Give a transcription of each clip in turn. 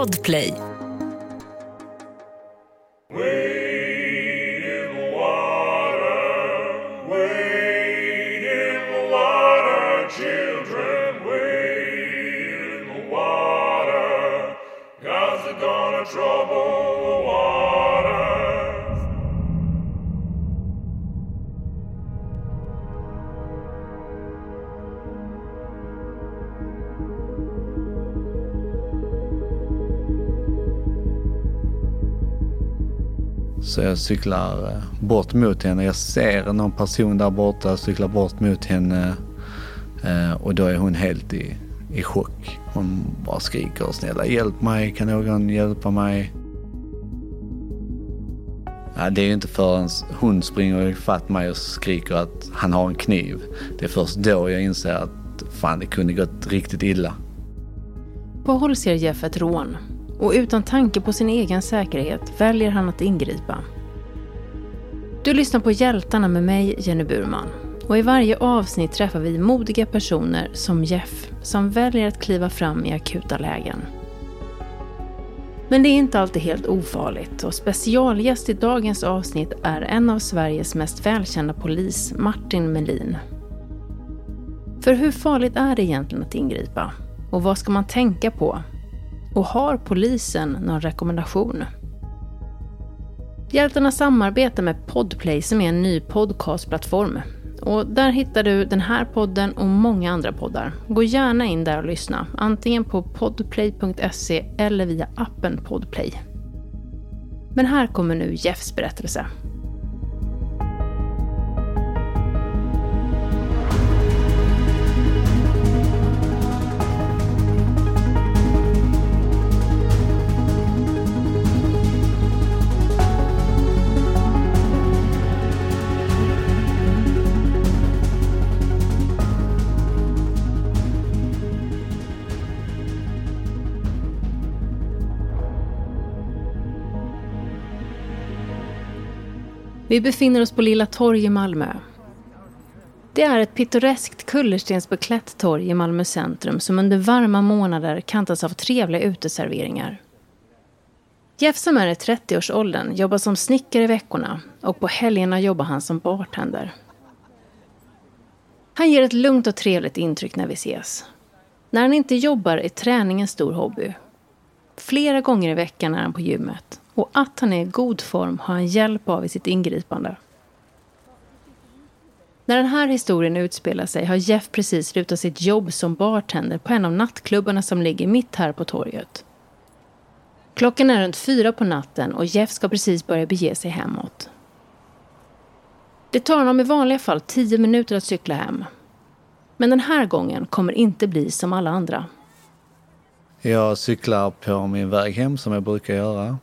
Podplay. Så jag cyklar eh, bort mot henne. Jag ser någon person där borta, cyklar bort mot henne eh, och då är hon helt i, i chock. Hon bara skriker snälla hjälp mig, kan någon hjälpa mig? Ja, det är ju inte förrän hon springer ifatt mig och skriker att han har en kniv. Det är först då jag inser att fan det kunde gått riktigt illa. På håll ser Jeff ett rån och utan tanke på sin egen säkerhet väljer han att ingripa. Du lyssnar på Hjältarna med mig, Jenny Burman. Och i varje avsnitt träffar vi modiga personer som Jeff som väljer att kliva fram i akuta lägen. Men det är inte alltid helt ofarligt och specialgäst i dagens avsnitt är en av Sveriges mest välkända polis, Martin Melin. För hur farligt är det egentligen att ingripa? Och vad ska man tänka på och har polisen någon rekommendation? Hjältarna samarbetar med Podplay som är en ny podcastplattform. Och där hittar du den här podden och många andra poddar. Gå gärna in där och lyssna, antingen på podplay.se eller via appen Podplay. Men här kommer nu Jeffs berättelse. Vi befinner oss på Lilla torg i Malmö. Det är ett pittoreskt kullerstensbeklätt torg i Malmö centrum som under varma månader kantas av trevliga uteserveringar. Jeff som är i 30-årsåldern jobbar som snickare i veckorna och på helgerna jobbar han som bartender. Han ger ett lugnt och trevligt intryck när vi ses. När han inte jobbar är träning en stor hobby. Flera gånger i veckan är han på gymmet och att han är i god form har han hjälp av i sitt ingripande. När den här historien utspelar sig har Jeff precis slutat sitt jobb som bartender på en av nattklubbarna som ligger mitt här på torget. Klockan är runt fyra på natten och Jeff ska precis börja bege sig hemåt. Det tar honom i vanliga fall tio minuter att cykla hem. Men den här gången kommer inte bli som alla andra. Jag cyklar på min väg hem som jag brukar göra.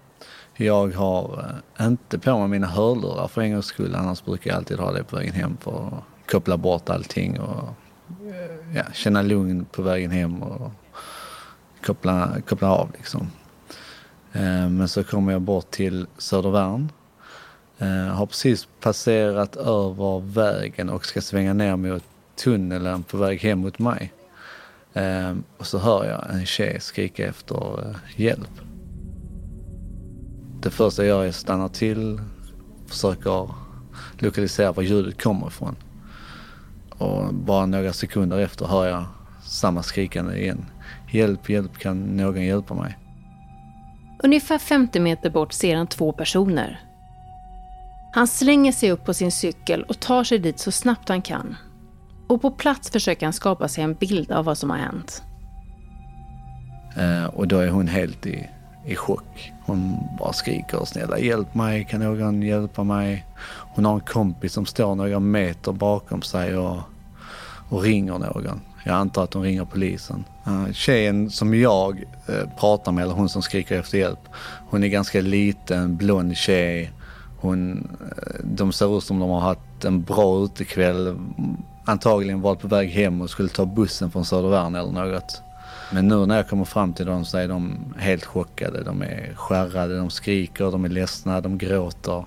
Jag har eh, inte på mig mina hörlurar för en gångs skull. Annars brukar jag alltid ha det på vägen hem för att koppla bort allting och eh, ja, känna lugn på vägen hem och koppla, koppla av liksom. Eh, men så kommer jag bort till Södervärn. Har precis passerat över vägen och ska svänga ner mot tunneln på väg hem mot mig. Och så hör jag en tjej skrika efter hjälp. Det första jag gör är att stanna till, försöker lokalisera var ljudet kommer ifrån. Och bara några sekunder efter hör jag samma skrikande igen. Hjälp, hjälp, kan någon hjälpa mig? Ungefär 50 meter bort ser han två personer. Han slänger sig upp på sin cykel och tar sig dit så snabbt han kan. Och på plats försöker han skapa sig en bild av vad som har hänt. Eh, och då är hon helt i i chock. Hon bara skriker snälla hjälp mig, kan någon hjälpa mig? Hon har en kompis som står några meter bakom sig och, och ringer någon. Jag antar att hon ringer polisen. Tjejen som jag eh, pratar med, eller hon som skriker efter hjälp, hon är ganska liten, blond tjej. Hon, eh, de ser ut som de har haft en bra utekväll. Antagligen varit på väg hem och skulle ta bussen från Södervärn eller något. Men nu när jag kommer fram till dem så är de helt chockade. De är skärrade, de skriker, de är ledsna, de gråter.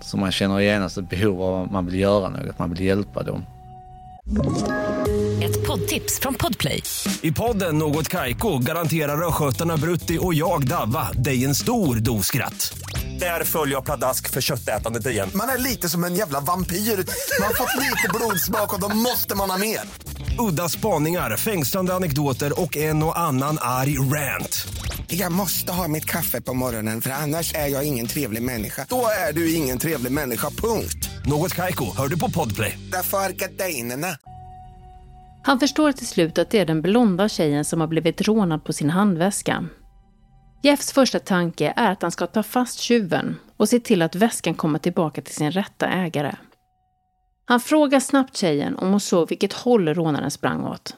Så man känner genast ett behov av att man vill göra något, man vill hjälpa dem. Ett poddtips från Podplay. I podden Något Kaiko garanterar östgötarna Brutti och jag, Davva, dig en stor dos skratt. Där följer jag pladask för köttätandet igen. Man är lite som en jävla vampyr. Man har fått lite blodsmak och då måste man ha mer. Udda spaningar, fängslande anekdoter och en och annan arg rant. Jag måste ha mitt kaffe på morgonen för annars är jag ingen trevlig människa. Då är du ingen trevlig människa, punkt. Något Kaiko, hör du på Podplay. Därför är gardinerna. Han förstår till slut att det är den blonda tjejen som har blivit rånad på sin handväska. Jeffs första tanke är att han ska ta fast tjuven och se till att väskan kommer tillbaka till sin rätta ägare. Han frågar snabbt tjejen om hon såg vilket håll rånaren sprang åt.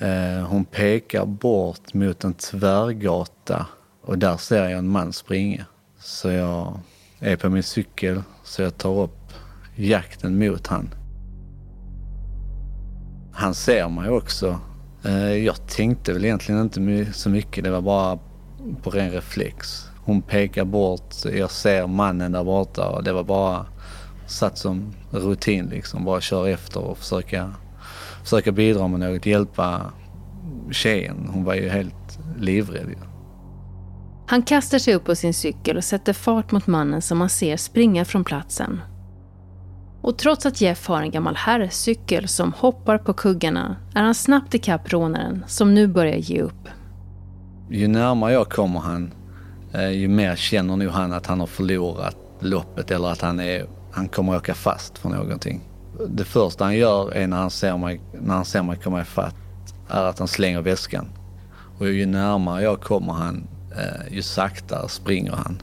Eh, hon pekar bort mot en tvärgata och där ser jag en man springa. Så jag är på min cykel så jag tar upp jakten mot han. Han ser mig också. Eh, jag tänkte väl egentligen inte så mycket, det var bara på ren reflex. Hon pekar bort, jag ser mannen där borta och det var bara satt som rutin liksom. Bara köra efter och försöka, försöka bidra med något, hjälpa tjejen. Hon var ju helt livrädd. Han kastar sig upp på sin cykel och sätter fart mot mannen som man ser springa från platsen. Och trots att Jeff har en gammal herrcykel som hoppar på kuggarna är han snabbt ikapp rånaren som nu börjar ge upp. Ju närmare jag kommer han, eh, ju mer känner nog han att han har förlorat loppet eller att han, är, han kommer åka fast för någonting. Det första han gör är när han ser mig, när han ser mig komma ifatt är att han slänger väskan. Och ju närmare jag kommer han, eh, ju saktare springer han.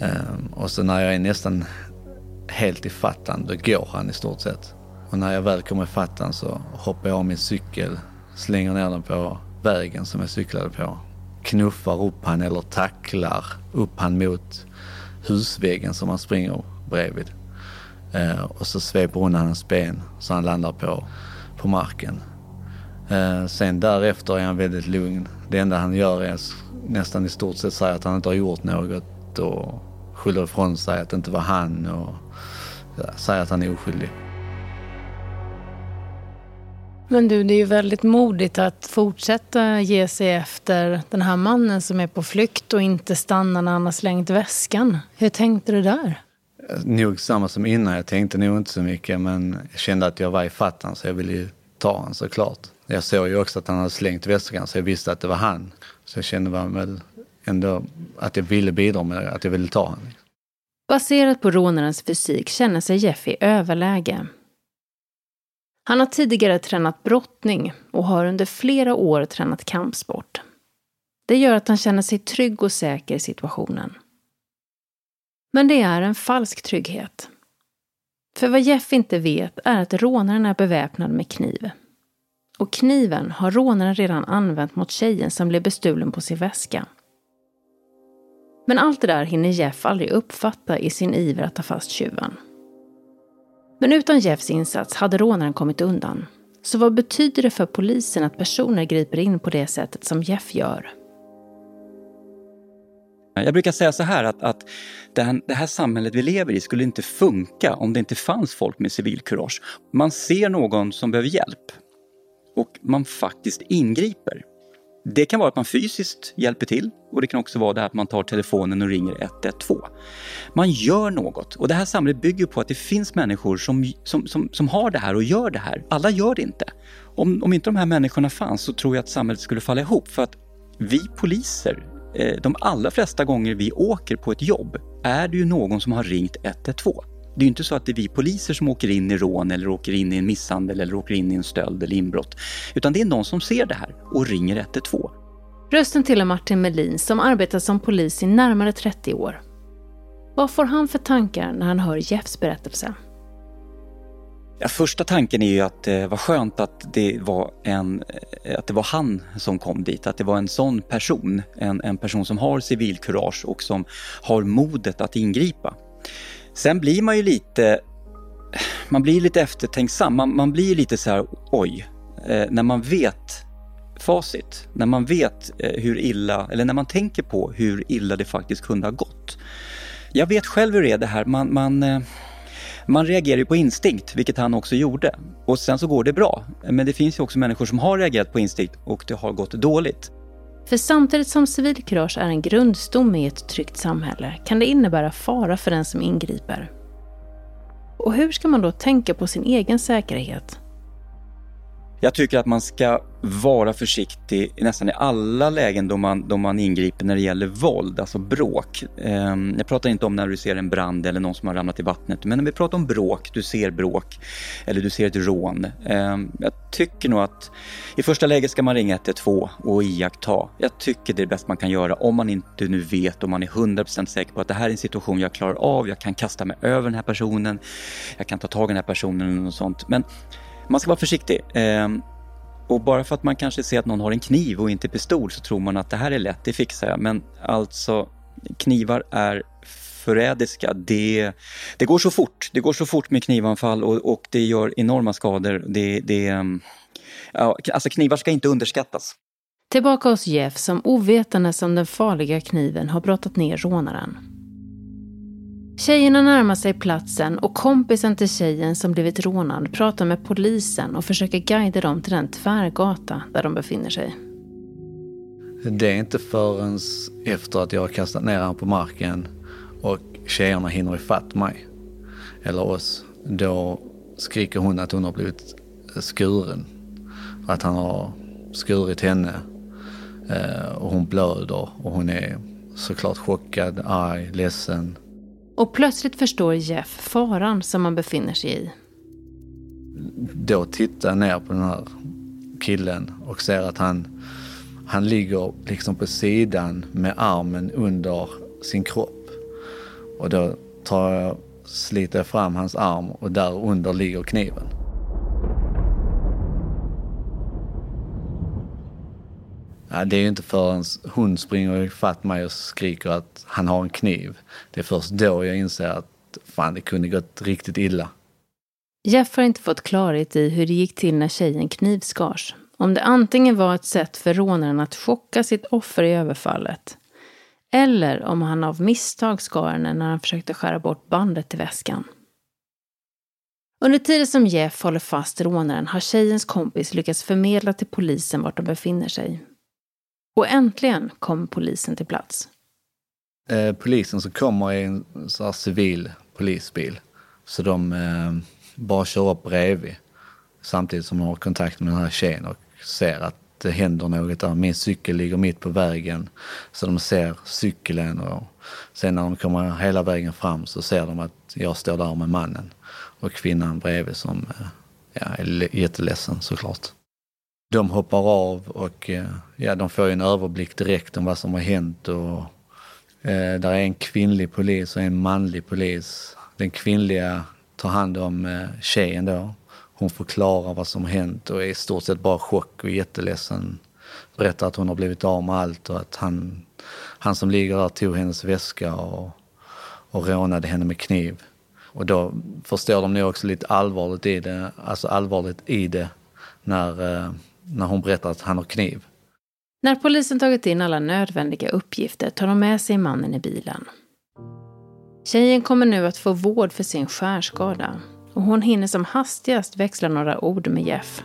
Ehm, och så när jag är nästan helt ifatt fattan, då går han i stort sett. Och när jag väl kommer ifatt fattan så hoppar jag av min cykel, slänger ner den på vägen som jag cyklade på. Knuffar upp han eller tacklar upp han mot husväggen som han springer bredvid. Eh, och så sveper hon hans ben så han landar på, på marken. Eh, sen därefter är han väldigt lugn. Det enda han gör är nästan i stort sett säga att han inte har gjort något och skyller ifrån sig att det inte var han och ja, säger att han är oskyldig. Men du, det är ju väldigt modigt att fortsätta ge sig efter den här mannen som är på flykt och inte stanna när han har slängt väskan. Hur tänkte du där? Nog samma som innan. Jag tänkte nog inte så mycket men jag kände att jag var i fattan så jag ville ju ta honom såklart. Jag såg ju också att han hade slängt väskan så jag visste att det var han. Så jag kände väl ändå att jag ville bidra med att jag ville ta honom. Baserat på rånarens fysik känner sig Jeff i överläge. Han har tidigare tränat brottning och har under flera år tränat kampsport. Det gör att han känner sig trygg och säker i situationen. Men det är en falsk trygghet. För vad Jeff inte vet är att rånaren är beväpnad med kniv. Och kniven har rånaren redan använt mot tjejen som blev bestulen på sin väska. Men allt det där hinner Jeff aldrig uppfatta i sin iver att ta fast tjuven. Men utan Jeffs insats hade rånaren kommit undan. Så vad betyder det för polisen att personer griper in på det sättet som Jeff gör? Jag brukar säga så här att, att det här samhället vi lever i skulle inte funka om det inte fanns folk med civilkurage. Man ser någon som behöver hjälp och man faktiskt ingriper. Det kan vara att man fysiskt hjälper till och det kan också vara det att man tar telefonen och ringer 112. Man gör något och det här samhället bygger på att det finns människor som, som, som, som har det här och gör det här. Alla gör det inte. Om, om inte de här människorna fanns så tror jag att samhället skulle falla ihop för att vi poliser, eh, de allra flesta gånger vi åker på ett jobb är det ju någon som har ringt 112. Det är ju inte så att det är vi poliser som åker in i rån eller åker in i en misshandel eller åker in i en stöld eller inbrott. Utan det är någon som ser det här och ringer 112. Rösten till Martin Melin som arbetat som polis i närmare 30 år. Vad får han för tankar när han hör Jeffs berättelse? Ja, första tanken är ju att det var skönt att det var, en, att det var han som kom dit, att det var en sån person, en, en person som har civilkurage och som har modet att ingripa. Sen blir man ju lite, man blir lite eftertänksam, man, man blir lite så här, oj, eh, när man vet facit, när man vet eh, hur illa, eller när man tänker på hur illa det faktiskt kunde ha gått. Jag vet själv hur det är det här, man, man, eh, man reagerar ju på instinkt, vilket han också gjorde. Och sen så går det bra. Men det finns ju också människor som har reagerat på instinkt och det har gått dåligt. För samtidigt som civilkurage är en grundstomme i ett tryggt samhälle kan det innebära fara för den som ingriper. Och hur ska man då tänka på sin egen säkerhet? Jag tycker att man ska vara försiktig nästan i alla lägen då man, då man ingriper när det gäller våld, alltså bråk. Ehm, jag pratar inte om när du ser en brand eller någon som har ramlat i vattnet, men när vi pratar om bråk, du ser bråk eller du ser ett rån. Ehm, jag tycker nog att i första läget ska man ringa 112 och iaktta. Jag tycker det är det bästa man kan göra om man inte nu vet, om man är 100% säker på att det här är en situation jag klarar av, jag kan kasta mig över den här personen, jag kan ta tag i den här personen eller något sånt. Men man ska vara försiktig. Ehm, och bara för att man kanske ser att någon har en kniv och inte pistol så tror man att det här är lätt, det fixar jag. Men alltså, knivar är förrädiska. Det, det går så fort. Det går så fort med knivanfall och, och det gör enorma skador. Det, det, ehm, ja, alltså knivar ska inte underskattas. Tillbaka hos Jeff som ovetande som den farliga kniven har brottat ner rånaren. Tjejerna närmar sig platsen och kompisen till tjejen som blivit rånad pratar med polisen och försöker guida dem till den tvärgata där de befinner sig. Det är inte förrän efter att jag har kastat ner honom på marken och tjejerna hinner ifatt mig, eller oss, då skriker hon att hon har blivit skuren. Att han har skurit henne eh, och hon blöder och hon är såklart chockad, arg, ledsen. Och plötsligt förstår Jeff faran som han befinner sig i. Då tittar jag ner på den här killen och ser att han, han ligger liksom på sidan med armen under sin kropp. Och då tar jag, sliter jag fram hans arm och där under ligger kniven. Ja, det är ju inte förrän hon springer ifatt mig och skriker att han har en kniv. Det är först då jag inser att fan, det kunde gått riktigt illa. Jeff har inte fått klarhet i hur det gick till när tjejen knivskars. Om det antingen var ett sätt för rånaren att chocka sitt offer i överfallet. Eller om han av misstag skar henne när han försökte skära bort bandet till väskan. Under tiden som Jeff håller fast rånaren har tjejens kompis lyckats förmedla till polisen vart de befinner sig. Och äntligen kom polisen till plats. Eh, polisen som kommer i en så civil polisbil. Så de eh, bara kör upp bredvid. Samtidigt som de har kontakt med den här tjejen och ser att det händer något där. Min cykel ligger mitt på vägen. Så de ser cykeln och sen när de kommer hela vägen fram så ser de att jag står där med mannen. Och kvinnan bredvid som eh, ja, är jätteledsen såklart de hoppar av och eh, ja, de får en överblick direkt om vad som har hänt. Och, eh, där är en kvinnlig polis och en manlig polis. Den kvinnliga tar hand om eh, tjejen då. Hon förklarar vad som har hänt och är i stort sett bara chock och jätteledsen. Berättar att hon har blivit av med allt och att han, han som ligger där tog hennes väska och, och rånade henne med kniv. Och då förstår de nog också lite allvarligt i det, alltså allvarligt i det när eh, när hon berättar att han har kniv. När polisen tagit in alla nödvändiga uppgifter tar de med sig mannen i bilen. Tjejen kommer nu att få vård för sin skärskada och hon hinner som hastigast växla några ord med Jeff.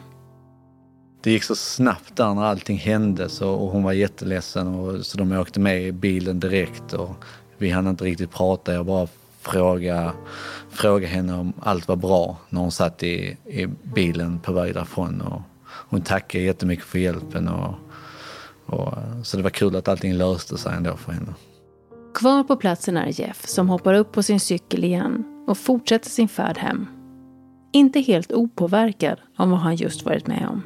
Det gick så snabbt där när allting hände så, och hon var jätteledsen och, så de åkte med i bilen direkt och vi hann inte riktigt prata. Jag bara frågade, frågade henne om allt var bra när hon satt i, i bilen på väg därifrån. Och, hon tackade jättemycket för hjälpen. Och, och, så det var kul att allting löste sig ändå för henne. Kvar på platsen är Jeff som hoppar upp på sin cykel igen och fortsätter sin färd hem. Inte helt opåverkad av vad han just varit med om.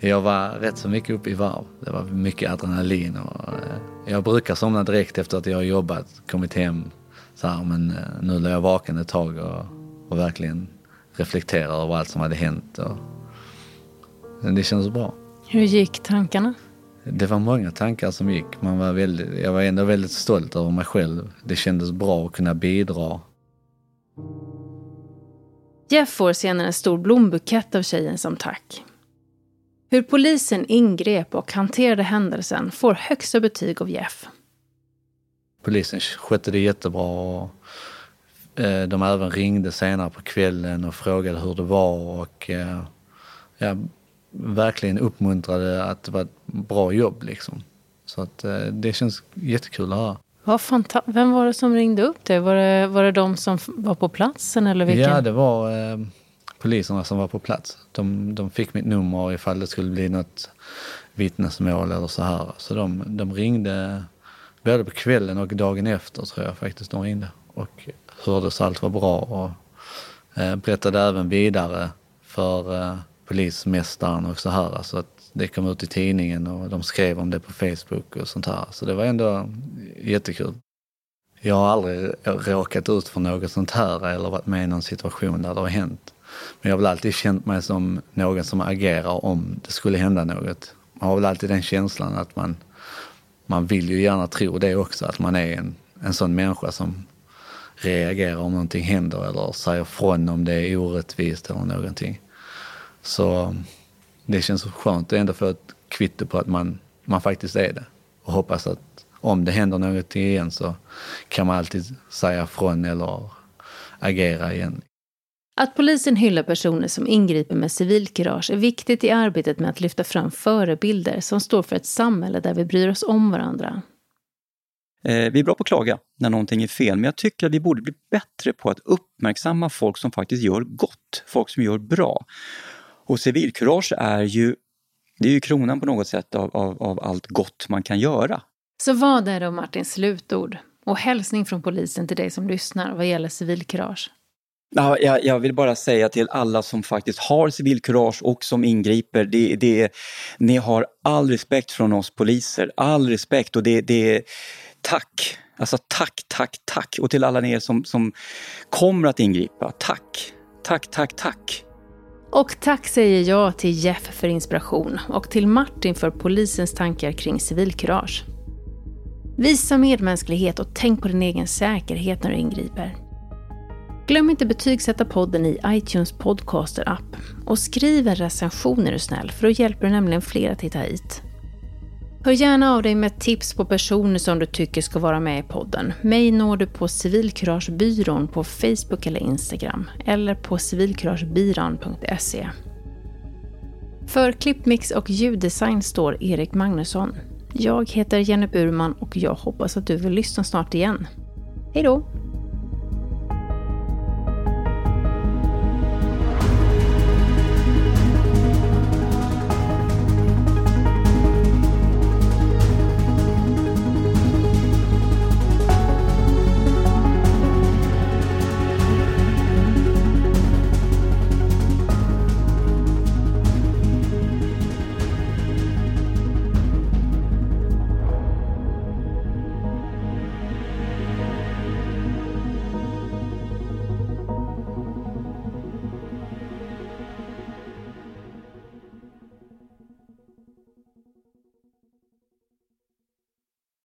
Jag var rätt så mycket uppe i varv. Det var mycket adrenalin. Och, eh, jag brukar somna direkt efter att jag har jobbat, kommit hem. Så här, men eh, nu låg jag vaken ett tag och, och verkligen reflekterade över allt som hade hänt. Och, det känns bra. Hur gick tankarna? Det var många tankar som gick. Man var väldigt, jag var ändå väldigt stolt över mig själv. Det kändes bra att kunna bidra. Jeff får senare en stor blombukett av tjejen som tack. Hur polisen ingrep och hanterade händelsen får högsta betyg av Jeff. Polisen skötte det jättebra och eh, de även ringde senare på kvällen och frågade hur det var och eh, ja, verkligen uppmuntrade att det var ett bra jobb liksom. Så att eh, det känns jättekul att höra. Vad fanta- Vem var det som ringde upp dig? Var det, var det de som var på platsen eller vilken? Ja, det var eh, poliserna som var på plats. De, de fick mitt nummer ifall det skulle bli något vittnesmål eller så här. Så de, de ringde både på kvällen och dagen efter tror jag faktiskt de ringde. Och hörde så allt var bra och eh, berättade även vidare för eh, polismästaren och så här. Så att det kom ut i tidningen och de skrev om det på Facebook och sånt här. Så det var ändå jättekul. Jag har aldrig råkat ut för något sånt här eller varit med i någon situation där det har hänt. Men jag har väl alltid känt mig som någon som agerar om det skulle hända något. Man har väl alltid den känslan att man, man vill ju gärna tro det också, att man är en, en sån människa som reagerar om någonting händer eller säger från om det är orättvist eller någonting. Så det känns skönt att ändå få ett kvitto på att man, man faktiskt är det. Och hoppas att om det händer något igen så kan man alltid säga från eller agera igen. Att polisen hyllar personer som ingriper med civilkurage är viktigt i arbetet med att lyfta fram förebilder som står för ett samhälle där vi bryr oss om varandra. Eh, vi är bra på att klaga när någonting är fel, men jag tycker att vi borde bli bättre på att uppmärksamma folk som faktiskt gör gott, folk som gör bra. Och civilkurage är ju, det är ju kronan på något sätt av, av, av allt gott man kan göra. Så vad är då Martins slutord och hälsning från polisen till dig som lyssnar vad gäller civilkurage? Ja, jag, jag vill bara säga till alla som faktiskt har civilkurage och som ingriper, det, det, ni har all respekt från oss poliser, all respekt och det, det tack. Alltså tack, tack, tack. Och till alla er som, som kommer att ingripa, tack. Tack, tack, tack. Och tack säger jag till Jeff för inspiration och till Martin för polisens tankar kring civilkurage. Visa medmänsklighet och tänk på din egen säkerhet när du ingriper. Glöm inte betygsätta podden i iTunes podcaster-app och skriv en recension är du snäll, för då hjälper du nämligen fler att hitta hit. Hör gärna av dig med tips på personer som du tycker ska vara med i podden. Mig når du på Civilkuragebyrån på Facebook eller Instagram eller på civilkuragebyrån.se. För klippmix och ljuddesign står Erik Magnusson. Jag heter Jenny Burman och jag hoppas att du vill lyssna snart igen. Hej då!